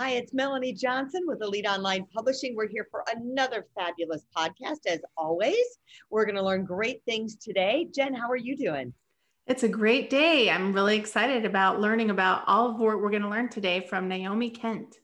Hi, it's Melanie Johnson with Elite Online Publishing. We're here for another fabulous podcast. As always, we're going to learn great things today. Jen, how are you doing? It's a great day. I'm really excited about learning about all of what we're going to learn today from Naomi Kent.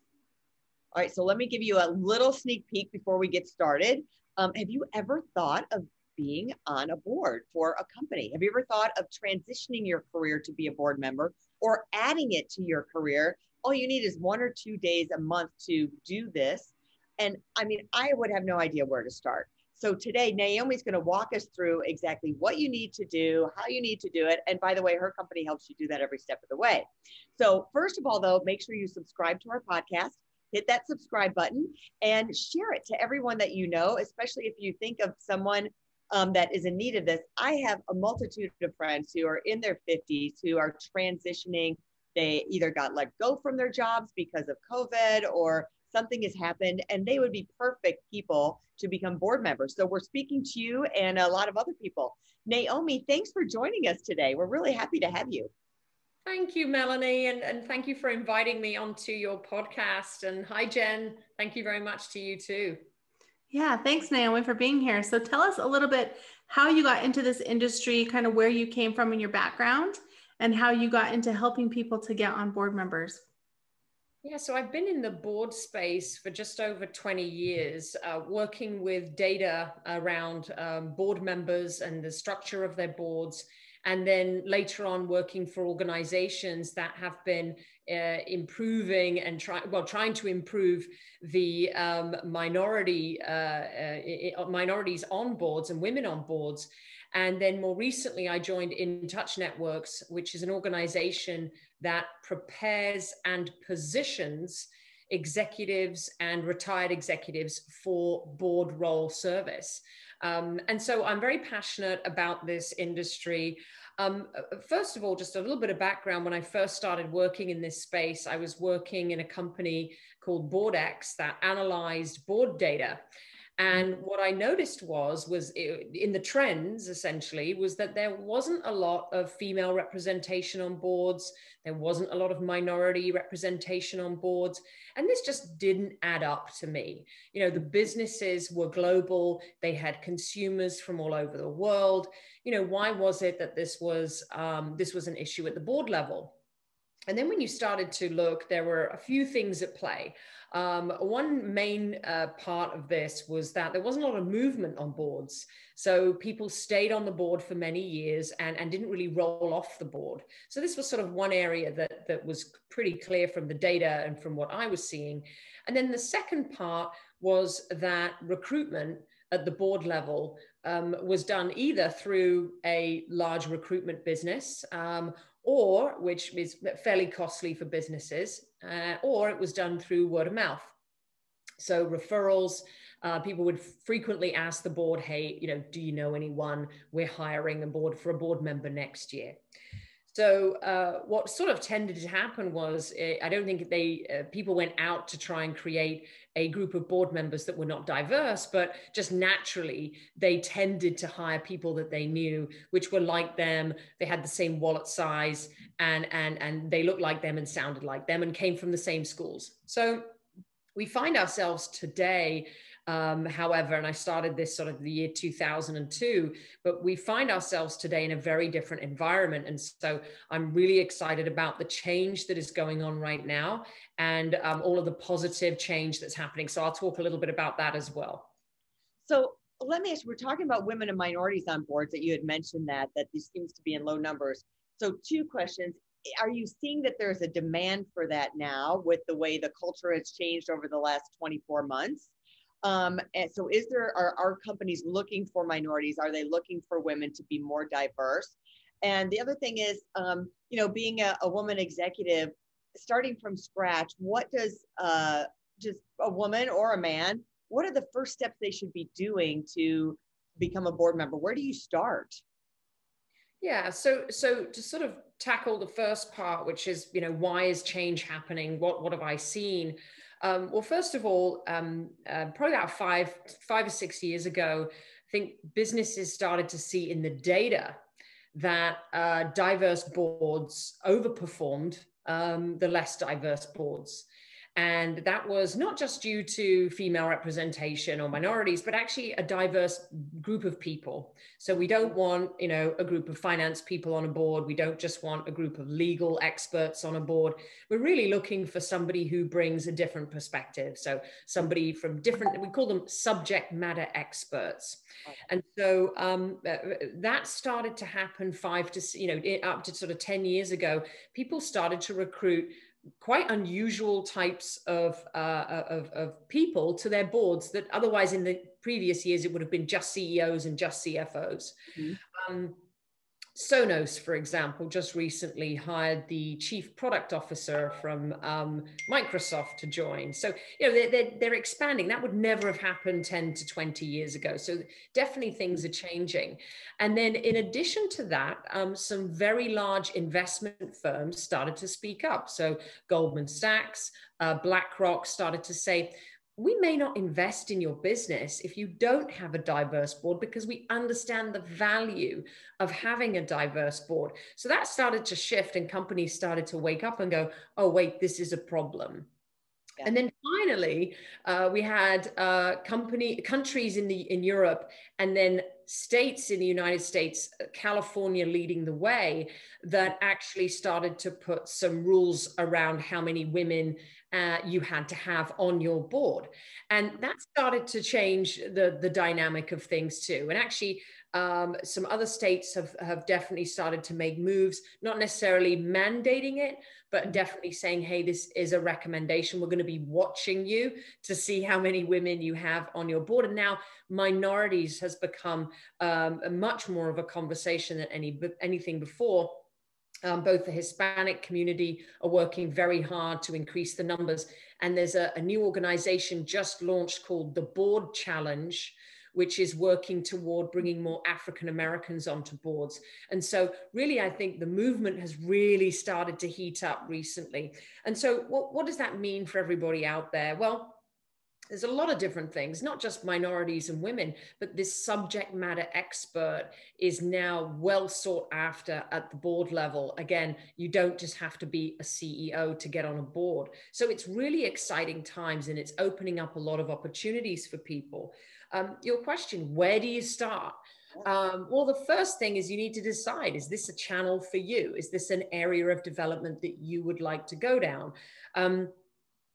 All right, so let me give you a little sneak peek before we get started. Um, have you ever thought of being on a board for a company? Have you ever thought of transitioning your career to be a board member or adding it to your career all you need is one or two days a month to do this. And I mean, I would have no idea where to start. So today, Naomi's going to walk us through exactly what you need to do, how you need to do it. And by the way, her company helps you do that every step of the way. So, first of all, though, make sure you subscribe to our podcast, hit that subscribe button, and share it to everyone that you know, especially if you think of someone um, that is in need of this. I have a multitude of friends who are in their 50s who are transitioning they either got let go from their jobs because of COVID or something has happened, and they would be perfect people to become board members. So we're speaking to you and a lot of other people. Naomi, thanks for joining us today. We're really happy to have you. Thank you, Melanie, and, and thank you for inviting me onto your podcast. And hi, Jen. Thank you very much to you too. Yeah, thanks, Naomi, for being here. So tell us a little bit how you got into this industry, kind of where you came from in your background, and how you got into helping people to get on board members. Yeah, so I've been in the board space for just over 20 years, uh, working with data around um, board members and the structure of their boards. And then later on, working for organizations that have been uh, improving and try, well, trying to improve the um, minority uh, uh minorities on boards and women on boards. And then more recently, I joined In Touch Networks, which is an organization that prepares and positions executives and retired executives for board role service. Um, and so I'm very passionate about this industry. Um, first of all, just a little bit of background. When I first started working in this space, I was working in a company called BoardEx that analyzed board data. And what I noticed was, was in the trends essentially, was that there wasn't a lot of female representation on boards. There wasn't a lot of minority representation on boards. And this just didn't add up to me. You know, the businesses were global. They had consumers from all over the world. You know, why was it that this was, um, this was an issue at the board level? And then when you started to look, there were a few things at play. Um, one main uh, part of this was that there wasn't a lot of movement on boards. So people stayed on the board for many years and, and didn't really roll off the board. So this was sort of one area that, that was pretty clear from the data and from what I was seeing. And then the second part was that recruitment at the board level um, was done either through a large recruitment business um, or which is fairly costly for businesses, uh, or it was done through word of mouth. So referrals, uh, people would frequently ask the board, hey, you know, do you know anyone? We're hiring a board for a board member next year. So uh, what sort of tended to happen was, uh, I don't think they uh, people went out to try and create a group of board members that were not diverse, but just naturally they tended to hire people that they knew, which were like them. They had the same wallet size, and and and they looked like them and sounded like them, and came from the same schools. So we find ourselves today um, however, and I started this sort of the year 2002, but we find ourselves today in a very different environment. And so I'm really excited about the change that is going on right now and um, all of the positive change that's happening. So I'll talk a little bit about that as well. So let me ask you, we're talking about women and minorities on boards that you had mentioned that, that this seems to be in low numbers. So two questions. Are you seeing that there's a demand for that now with the way the culture has changed over the last 24 months? Um, and so is there, are, companies looking for minorities? Are they looking for women to be more diverse? And the other thing is, um, you know, being a, a woman executive, starting from scratch, what does uh, just a woman or a man, what are the first steps they should be doing to become a board member? Where do you start? Yeah, so so to sort of tackle the first part, which is you know why is change happening? What what have I seen? Um, well, first of all, um, uh, probably about five five or six years ago, I think businesses started to see in the data that uh, diverse boards overperformed um, the less diverse boards. And that was not just due to female representation or minorities, but actually a diverse group of people. So we don't want, you know, a group of finance people on a board. We don't just want a group of legal experts on a board. We're really looking for somebody who brings a different perspective. So somebody from different, we call them subject matter experts. And so um, uh, that started to happen five to, you know, up to sort of 10 years ago. People started to recruit quite unusual types of, uh, of, of, people to their boards that otherwise in the previous years it would have been just CEOs and just CFOs. Mm-hmm. Um, Sonos, for example, just recently hired the chief product officer from um, Microsoft to join. So, you know, they're, they're, they're, expanding. That would never have happened 10 to 20 years ago. So, definitely things are changing. And then, in addition to that, um, some very large investment firms started to speak up. So, Goldman Sachs, uh, BlackRock started to say, we may not invest in your business if you don't have a diverse board because we understand the value of having a diverse board. So that started to shift, and companies started to wake up and go, oh, wait, this is a problem. Yeah. And then finally, uh, we had uh, company countries in the in Europe, and then states in the United States, uh, California leading the way, that actually started to put some rules around how many women uh, you had to have on your board. And that started to change the, the dynamic of things too. And actually, um, some other states have, have definitely started to make moves, not necessarily mandating it, but definitely saying, hey, this is a recommendation. We're going to be watching you to see how many women you have on your board. And now minorities has become um, much more of a conversation than any anything before um, both the Hispanic community are working very hard to increase the numbers. And there's a, a new organization just launched called the Board Challenge, which is working toward bringing more African Americans onto boards. And so, really, I think the movement has really started to heat up recently. And so, what, what does that mean for everybody out there? Well, there's a lot of different things, not just minorities and women, but this subject matter expert is now well sought after at the board level. Again, you don't just have to be a CEO to get on a board. So it's really exciting times and it's opening up a lot of opportunities for people. Um, your question, where do you start? Um, well, the first thing is you need to decide is this a channel for you? Is this an area of development that you would like to go down? Um,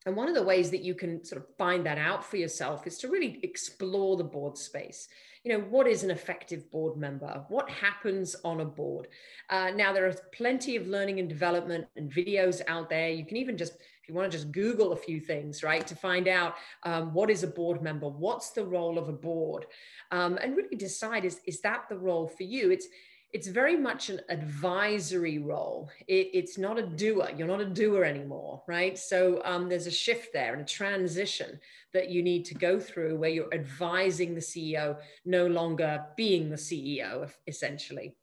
and one of the ways that you can sort of find that out for yourself is to really explore the board space. You know, what is an effective board member? What happens on a board? Uh, now, there are plenty of learning and development and videos out there. You can even just, you want to just Google a few things, right, to find out um, what is a board member? What's the role of a board? Um, and really decide is, is that the role for you? It's, it's very much an advisory role. It, it's not a doer. You're not a doer anymore, right? So um, there's a shift there and a transition that you need to go through where you're advising the CEO, no longer being the CEO, essentially.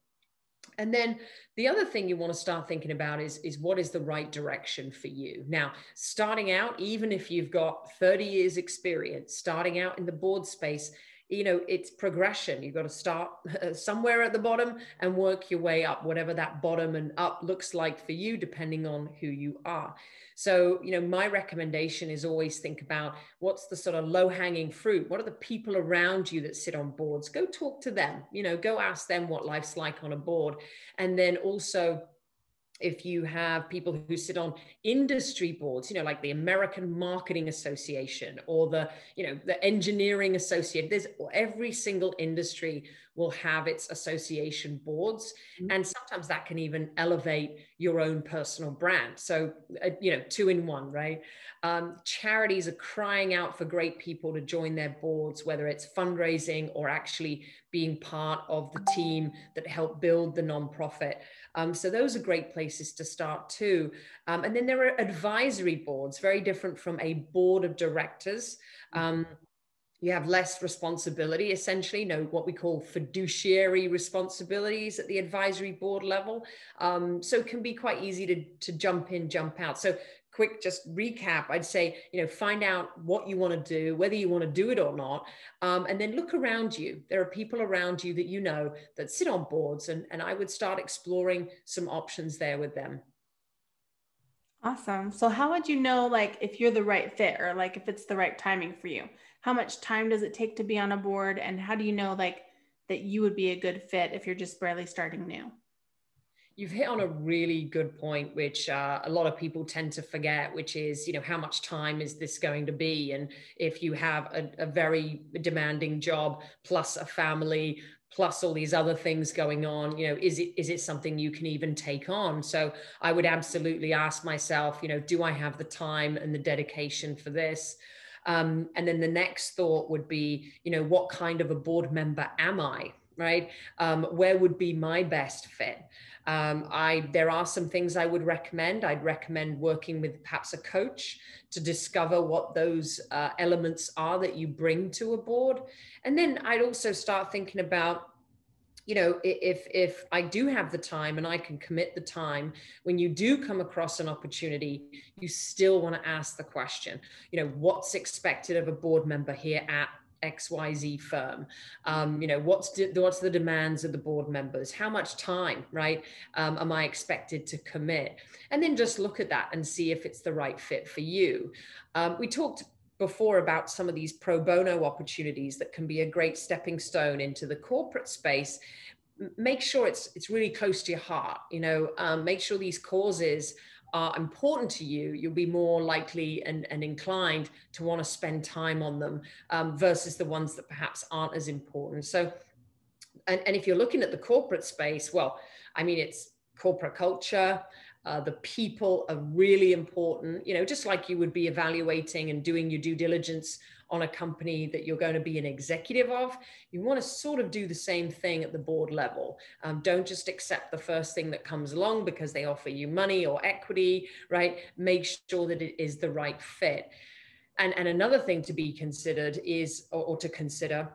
And then the other thing you want to start thinking about is, is what is the right direction for you? Now, starting out, even if you've got 30 years experience, starting out in the board space, you know it's progression. You've got to start uh, somewhere at the bottom and work your way up whatever that bottom and up looks like for you depending on who you are. So you know my recommendation is always think about what's the sort of low hanging fruit? What are the people around you that sit on boards? Go talk to them. You know go ask them what life's like on a board. And then also if you have people who sit on industry boards you know like the american marketing association or the you know the engineering association there's every single industry will have its association boards. Mm-hmm. and sometimes that can even elevate your own personal brand. So uh, you know two in one right? Um, charities are crying out for great people to join their boards whether it's fundraising or actually being part of the team that help build the nonprofit um, so those are great places to start too. Um, and then there are advisory boards, very different from a board of directors. Um, you have less responsibility essentially know what we call fiduciary responsibilities at the advisory board level um, so it can be quite easy to, to jump in jump out so quick just recap. I'd say you know find out what you want to do whether you want to do it or not um, and then look around you. There are people around you that you know that sit on boards and, and i would start exploring some options there with them. Awesome. So how would you know like if you're the right fit or like if it's the right timing for you? How much time does it take to be on a board and how do you know like that you would be a good fit if you're just barely starting new You've hit on a really good point, which uh, a lot of people tend to forget, which is, you know, how much time is this going to be? And if you have a, a very demanding job plus a family plus all these other things going on you know is it is it something you can even take on? So i would absolutely ask myself you know do i have the time and the dedication for this? Um, and then the next thought would be you know what kind of a board member am i right? Um, where would be my best fit? Um, I there are some things I would recommend. I'd recommend working with perhaps a coach to discover what those uh, elements are that you bring to a board, and then I'd also start thinking about you know if if i do have the time and i can commit the time when you do come across an opportunity you still want to ask the question you know what's expected of a board member here at xyz firm. Um, you know what's the, what's the demands of the board members? How much time right um, am i expected to commit? And then just look at that and see if it's the right fit for you. Um, we talked before about some of these pro bono opportunities that can be a great stepping stone into the corporate space. Make sure it's it's really close to your heart you know um, make sure these causes are important to you, you'll be more likely and, and inclined to want to spend time on them um, versus the ones that perhaps aren't as important. So, and, and if you're looking at the corporate space, well, I mean, it's corporate culture. Uh, the people are really important, you know, just like you would be evaluating and doing your due diligence on a company that you're going to be an executive of, you want to sort of do the same thing at the board level. Um, don't just accept the first thing that comes along because they offer you money or equity, right? Make sure that it is the right fit. And, and another thing to be considered is, or, or to consider,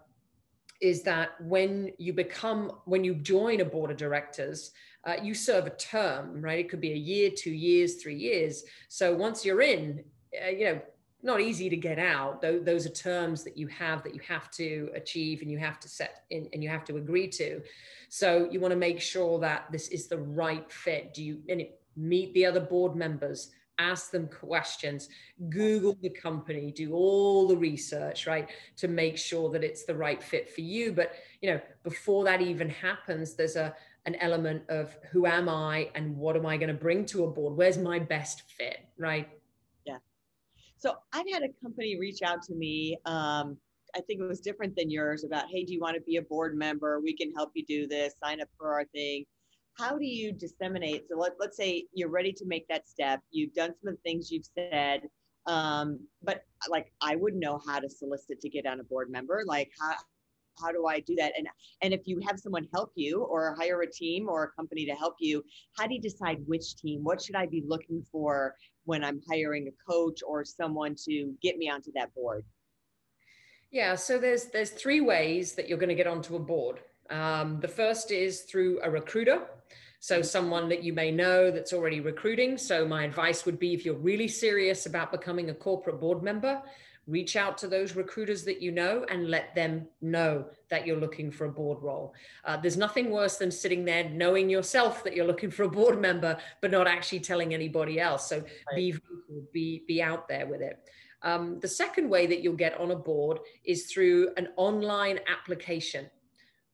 is that when you become, when you join a board of directors, uh, you serve a term, right? It could be a year, two years, three years. So once you're in, uh, you know, not easy to get out. Those are terms that you have that you have to achieve and you have to set in and you have to agree to. So you want to make sure that this is the right fit. Do you and meet the other board members? Ask them questions, Google the company, do all the research, right, to make sure that it's the right fit for you. But you know, before that even happens, there's a an element of who am I and what am I going to bring to a board? Where's my best fit, right? So I've had a company reach out to me. Um, I think it was different than yours about, hey, do you want to be a board member? We can help you do this, sign up for our thing. How do you disseminate? So let, let's say you're ready to make that step. You've done some of the things you've said, um, but like I wouldn't know how to solicit to get on a board member. Like how, how do I do that? And and if you have someone help you or hire a team or a company to help you, how do you decide which team? What should I be looking for when I'm hiring a coach or someone to get me onto that board? Yeah, so there's there's three ways that you're going to get onto a board. Um, the first is through a recruiter. So someone that you may know that's already recruiting. So my advice would be if you're really serious about becoming a corporate board member, reach out to those recruiters that you know and let them know that you're looking for a board role. Uh, there's nothing worse than sitting there knowing yourself that you're looking for a board member, but not actually telling anybody else. So right. be be be out there with it. Um, the second way that you'll get on a board is through an online application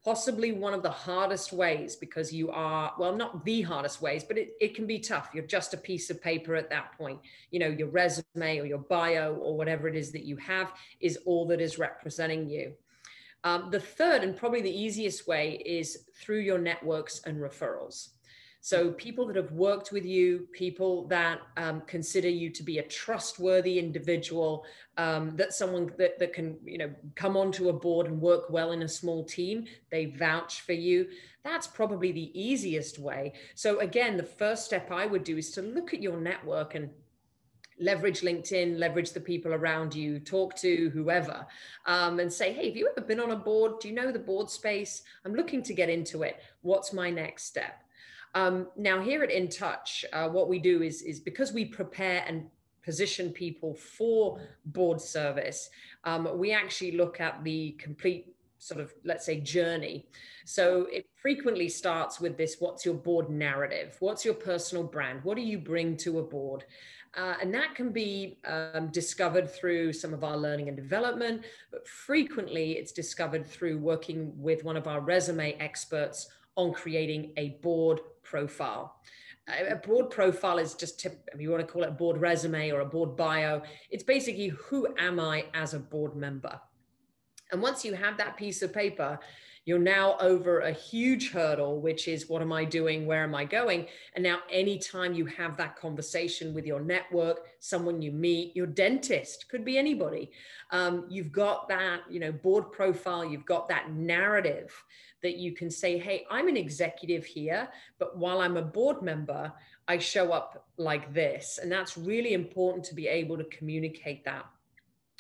possibly one of the hardest ways because you are well not the hardest ways but it, it can be tough. You're just a piece of paper at that point. You know your resume or your bio or whatever it is that you have is all that is representing you. Um, the third and probably the easiest way is through your networks and referrals So, people that have worked with you, people that um, consider you to be a trustworthy individual, um, that someone that, that can, you know, come onto a board and work well in a small team, they vouch for you. That's probably the easiest way. So, again, the first step I would do is to look at your network and leverage LinkedIn, leverage the people around you, talk to whoever, um, and say, hey, have you ever been on a board? Do you know the board space? I'm looking to get into it. What's my next step? Um, now, here at In Touch, uh, what we do is, is because we prepare and position people for board service, um, we actually look at the complete sort of let's say journey. So it frequently starts with this what's your board narrative? What's your personal brand? What do you bring to a board? Uh, and that can be um, discovered through some of our learning and development but frequently it's discovered through working with one of our resume experts on creating a board profile. A board profile is just, tip, you want to call it a board resume or a board bio, it's basically who am I as a board member? And once you have that piece of paper, you're now over a huge hurdle, which is what am I doing? Where am I going? And now, anytime you have that conversation with your network, someone you meet, your dentist, could be anybody, um, you've got that, you know, board profile, you've got that narrative that you can say, hey, I'm an executive here, but while I'm a board member, I show up like this. And that's really important to be able to communicate that.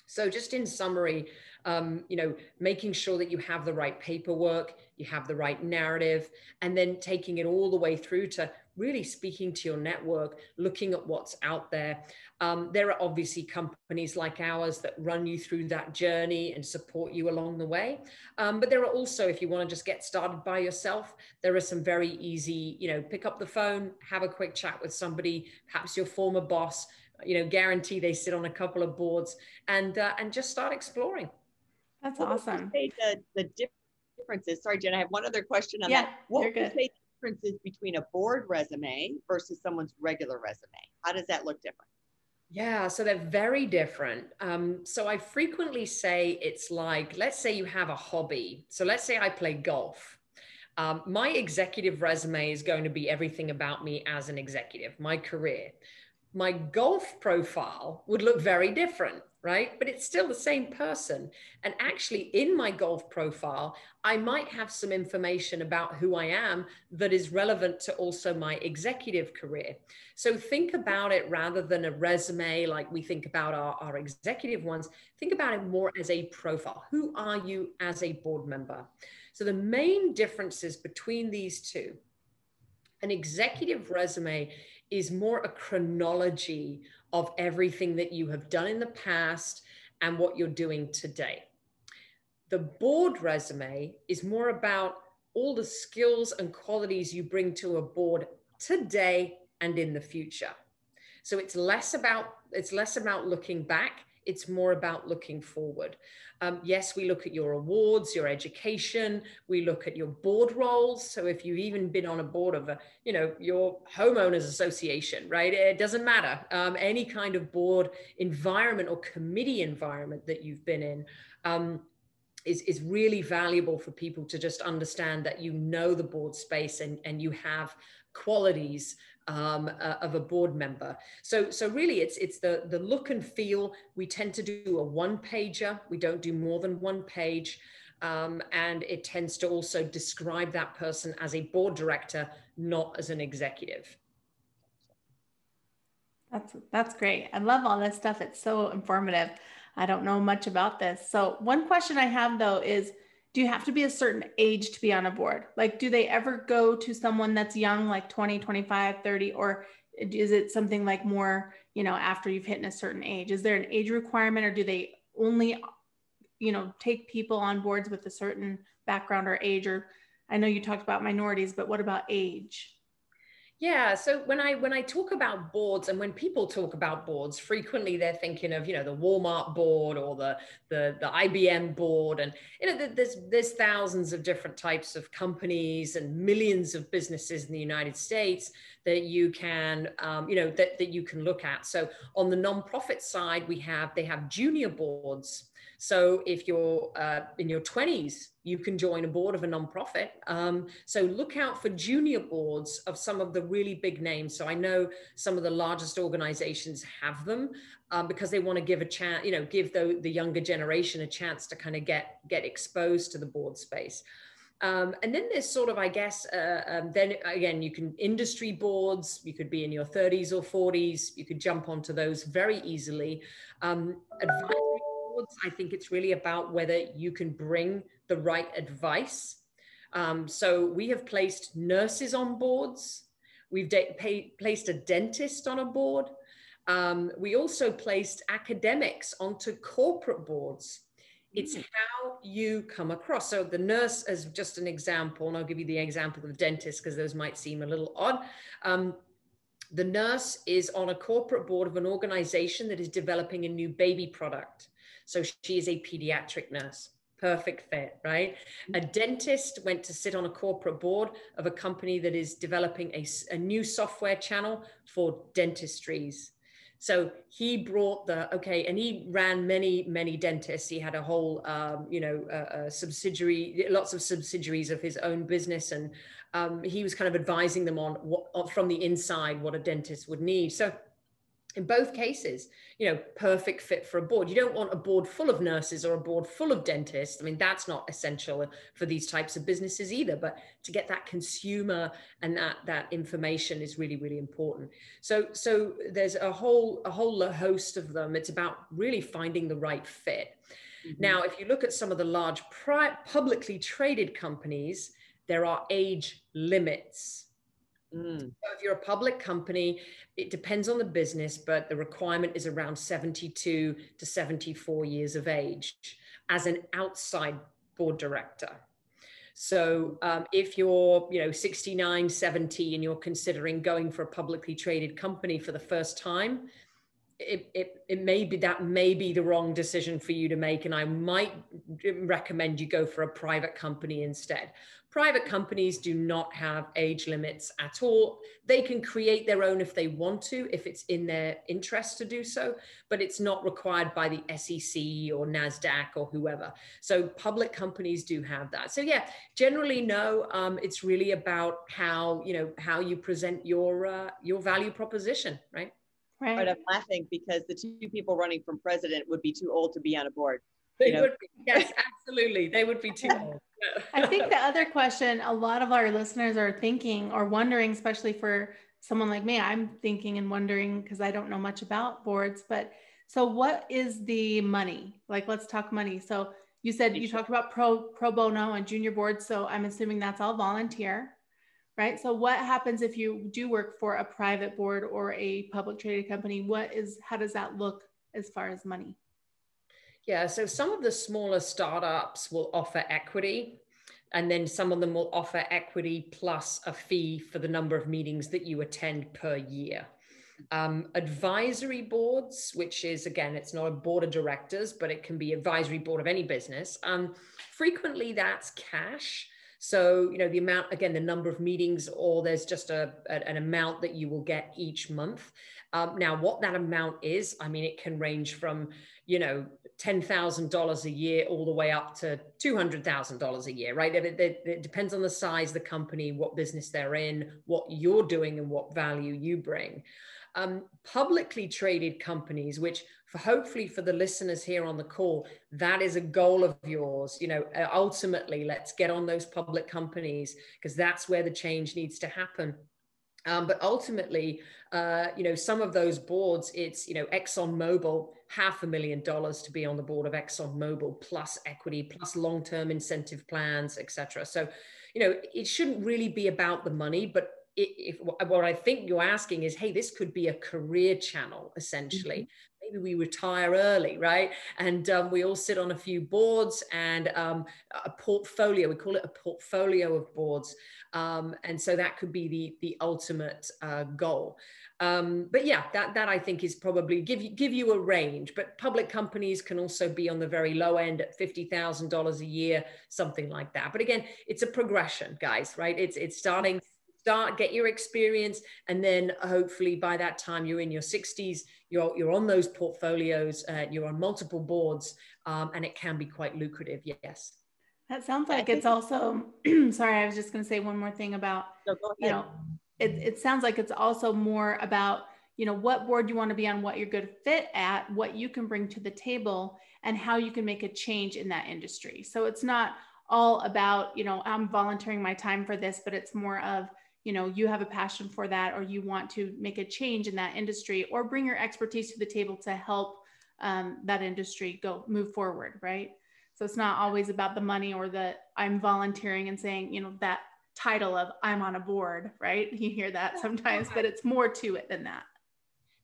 So, just in summary, um, you know, making sure that you have the right paperwork, you have the right narrative, and then taking it all the way through to really speaking to your network, looking at what's out there. Um, there are obviously companies like ours that run you through that journey and support you along the way. Um, but there are also, if you want to just get started by yourself, there are some very easy, you know, pick up the phone, have a quick chat with somebody, perhaps your former boss, you know, guarantee they sit on a couple of boards and uh, and just start exploring. That's what awesome. the, the differences. Sorry, Jen, I have one other question on yeah, that. What would you say differences between a board resume versus someone's regular resume? How does that look different? Yeah, so they're very different. Um, so I frequently say it's like, let's say you have a hobby. So let's say I play golf. Um, my executive resume is going to be everything about me as an executive, my career. My golf profile would look very different right? But it's still the same person. And actually, in my golf profile, I might have some information about who I am that is relevant to also my executive career. So think about it rather than a resume like we think about our, our executive ones, think about it more as a profile. Who are you as a board member? So the main differences between these two an executive resume is more a chronology of everything that you have done in the past and what you're doing today. The board resume is more about all the skills and qualities you bring to a board today and in the future. So it's less about it's less about looking back it's more about looking forward. Um, yes, we look at your awards, your education, we look at your board roles. So if you've even been on a board of a, you know, your homeowners association, right? It doesn't matter. Um, any kind of board environment or committee environment that you've been in. Um, is, is really valuable for people to just understand that you know the board space and, and you have qualities um, uh, of a board member. So, so really, it's it's the the look and feel. We tend to do a one pager. We don't do more than one page, um, and it tends to also describe that person as a board director, not as an executive. That's that's great. I love all this stuff. It's so informative. I don't know much about this. So one question I have though is do you have to be a certain age to be on a board? Like, do they ever go to someone that's young, like 20, 25, 30, or is it something like more, you know, after you've hit a certain age? Is there an age requirement or do they only, you know, take people on boards with a certain background or age? Or I know you talked about minorities, but what about age? Yeah. So when I when I talk about boards and when people talk about boards, frequently they're thinking of you know the Walmart board or the the the IBM board, and you know there's there's thousands of different types of companies and millions of businesses in the United States that you can um, you know that that you can look at. So on the nonprofit side, we have they have junior boards So if you're uh, in your 20s, you can join a board of a nonprofit. Um, so look out for junior boards of some of the really big names. So I know some of the largest organizations have them um, because they want to give a chance, you know, give the, the younger generation a chance to kind of get get exposed to the board space. Um, and then there's sort of, I guess, uh, um, then again, you can industry boards, you could be in your 30s or 40s, you could jump onto those very easily. Um, advisory boards, I think it's really about whether you can bring the right advice. Um, so we have placed nurses on boards, we've pay, placed a dentist on a board. Um, we also placed academics onto corporate boards. It's mm. how you come across. So the nurse, as just an example, and I'll give you the example of the dentist because those might seem a little odd. Um, the nurse is on a corporate board of an organization that is developing a new baby product. So she is a pediatric nurse. Perfect fit, right? Mm. A dentist went to sit on a corporate board of a company that is developing a, a new software channel for dentistries so he brought the okay, and he ran many many dentists. He had a whole um, you know uh, subsidiary, lots of subsidiaries of his own business, and um, he was kind of advising them on what from the inside what a dentist would need. So in both cases, you know, perfect fit for a board. You don't want a board full of nurses or a board full of dentists. I mean, that's not essential for these types of businesses either. But to get that consumer and that that information is really, really important. So, so there's a whole a whole host of them. It's about really finding the right fit. Mm-hmm. Now, if you look at some of the large pri- publicly traded companies, there are age limits Mm. So if you're a public company, it depends on the business, but the requirement is around 72 to 74 years of age as an outside board director. So um, if you're, you know, 69, 70, and you're considering going for a publicly traded company for the first time, it, it, it may be that may be the wrong decision for you to make. And I might recommend you go for a private company instead. Private companies do not have age limits at all. They can create their own if they want to, if it's in their interest to do so, but it's not required by the SEC or NASDAQ or whoever. So public companies do have that. So yeah, generally no, um, it's really about how, you know, how you present your, uh, your value proposition, right? Right. But I'm laughing because the two people running from president would be too old to be on a board. They would be. Yes, absolutely. They would be too old. I think the other question a lot of our listeners are thinking or wondering, especially for someone like me, I'm thinking and wondering because I don't know much about boards, but so what is the money? Like, let's talk money. So you said you talked about pro pro bono and junior boards. So I'm assuming that's all volunteer, right? So what happens if you do work for a private board or a public traded company? What is how does that look as far as money? Yeah, so some of the smaller startups will offer equity, and then some of them will offer equity plus a fee for the number of meetings that you attend per year. Um, advisory boards, which is again, it's not a board of directors, but it can be advisory board of any business. Um, frequently, that's cash. So, you know, the amount, again, the number of meetings, or there's just a, an amount that you will get each month. Um, now, what that amount is, I mean, it can range from, you know, $10,000 a year all the way up to $200,000 a year, right? It, it, it, depends on the size of the company, what business they're in, what you're doing, and what value you bring. Um, publicly traded companies, which for hopefully for the listeners here on the call, that is a goal of yours. You know, uh, ultimately, let's get on those public companies because that's where the change needs to happen. Um, but ultimately, uh, you know, some of those boards, it's, you know, ExxonMobil, half a million dollars to be on the board of ExxonMobil, plus equity, plus long term incentive plans, etc. So, you know, it shouldn't really be about the money, but if, what I think you're asking is, hey, this could be a career channel essentially. Maybe we retire early, right? And um, we all sit on a few boards and um, a portfolio. We call it a portfolio of boards, um, and so that could be the the ultimate uh, goal. Um, but yeah, that that I think is probably give you give you a range. But public companies can also be on the very low end at fifty thousand dollars a year, something like that. But again, it's a progression, guys. Right? It's it's starting start, get your experience, and then hopefully by that time you're in your 60s, you're, you're on those portfolios, uh, you're on multiple boards, um, and it can be quite lucrative, yes. That sounds like it's also, sorry, I was just going to say one more thing about, no, you know, it, it sounds like it's also more about, you know, what board you want to be on, what you're good fit at, what you can bring to the table, and how you can make a change in that industry. So it's not all about, you know, I'm volunteering my time for this, but it's more of, you know, you have a passion for that, or you want to make a change in that industry, or bring your expertise to the table to help um, that industry go move forward, right? So it's not always about the money or the I'm volunteering and saying, you know, that title of I'm on a board, right? You hear that sometimes, but it's more to it than that.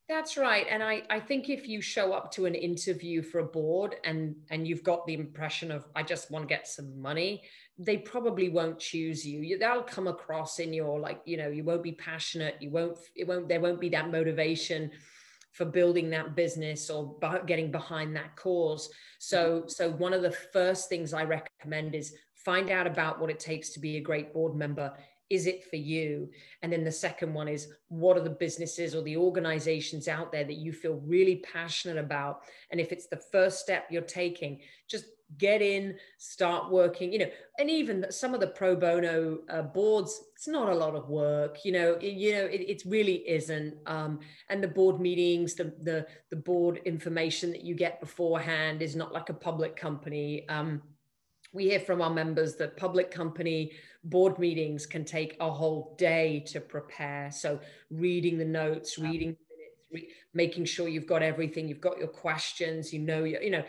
That's right. And I, I think if you show up to an interview for a board and and you've got the impression of I just want to get some money, they probably won't choose you. That'll come across in your like, you know, you won't be passionate, you won't it won't there won't be that motivation for building that business or getting behind that cause. So, so one of the first things I recommend is find out about what it takes to be a great board member. Is it for you? And then the second one is what are the businesses or the organizations out there that you feel really passionate about? And if it's the first step you're taking, just get in, start working, you know, and even some of the pro bono uh, boards, it's not a lot of work, you know, it, you know, it, it really isn't. Um, and the board meetings, the, the, the board information that you get beforehand is not like a public company. Um, we hear from our members that public company board meetings can take a whole day to prepare. So reading the notes, reading making sure you've got everything, you've got your questions, you know, you, you know,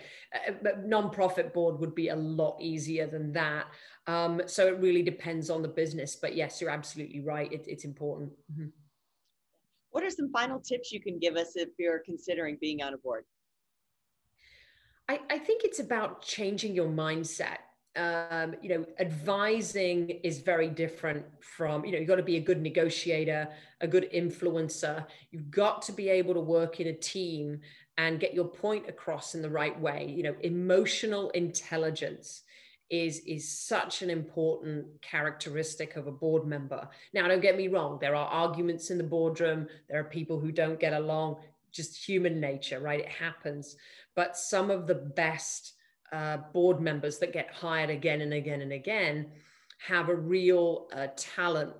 a, non-profit board would be a lot easier than that. Um, so it really depends on the business. But yes, you're absolutely right. It, it's important. Mm-hmm. What are some final tips you can give us if you're considering being on a board? I, I think it's about changing your mindset um, you know, advising is very different from, you know, you've got to be a good negotiator, a good influencer. You've got to be able to work in a team and get your point across in the right way. You know, emotional intelligence is is such an important characteristic of a board member. Now, don't get me wrong, there are arguments in the boardroom, there are people who don't get along, just human nature, right? It happens. But some of the best uh, board members that get hired again and again and again have a real uh, talent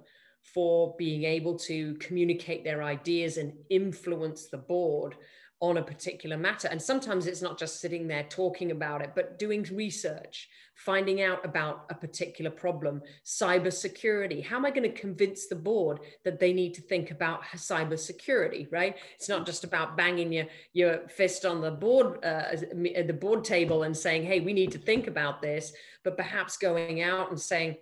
for being able to communicate their ideas and influence the board on a particular matter. And sometimes it's not just sitting there talking about it, but doing research, finding out about a particular problem, cybersecurity. How am I going to convince the board that they need to think about cybersecurity, right? It's not just about banging your, your fist on the board, uh, the board table and saying, hey, we need to think about this, but perhaps going out and saying,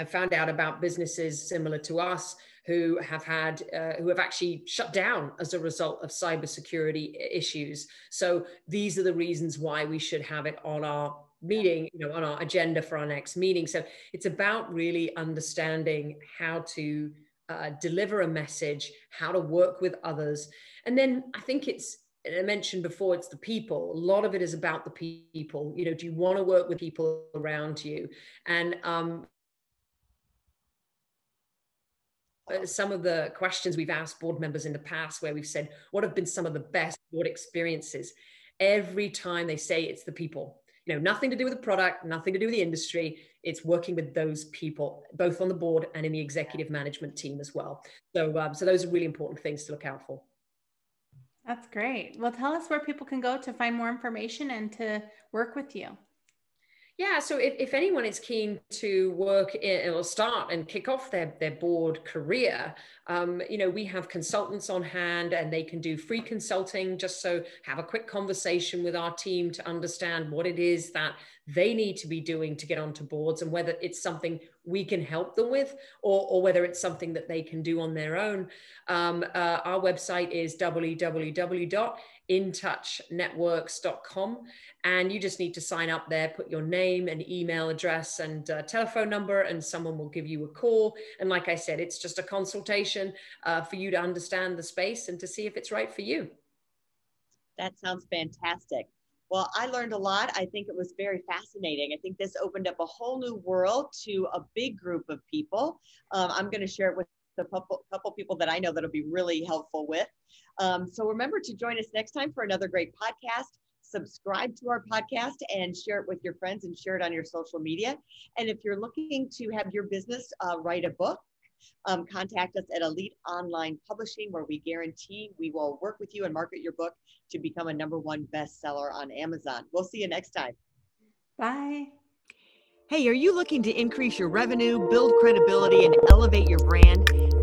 I found out about businesses similar to us who have had uh, who have actually shut down as a result of cybersecurity issues. So these are the reasons why we should have it on our meeting, you know, on our agenda for our next meeting. So it's about really understanding how to uh, deliver a message, how to work with others, and then I think it's I mentioned before, it's the people. A lot of it is about the people. You know, do you want to work with people around you? And um, Uh, some of the questions we've asked board members in the past where we've said, what have been some of the best board experiences? Every time they say it's the people, you know, nothing to do with the product, nothing to do with the industry. It's working with those people, both on the board and in the executive management team as well. So, um, so those are really important things to look out for. That's great. Well, tell us where people can go to find more information and to work with you. Yeah, so if, if anyone is keen to work in, or start and kick off their, their board career, um, you know, we have consultants on hand and they can do free consulting just so have a quick conversation with our team to understand what it is that they need to be doing to get onto boards and whether it's something we can help them with or, or whether it's something that they can do on their own. Um, uh, our website is www.intouchnetworks.com and you just need to sign up there, put your name and email address and uh, telephone number, and someone will give you a call. And like I said, it's just a consultation uh, for you to understand the space and to see if it's right for you. That sounds fantastic. Well, I learned a lot. I think it was very fascinating. I think this opened up a whole new world to a big group of people. Um, I'm going to share it with couple people that I know that'll be really helpful with. Um, so remember to join us next time for another great podcast. Subscribe to our podcast and share it with your friends and share it on your social media. And if you're looking to have your business uh, write a book, um, contact us at Elite Online Publishing, where we guarantee we will work with you and market your book to become a number one bestseller on Amazon. We'll see you next time. Bye. Hey, are you looking to increase your revenue, build credibility, and elevate your brand?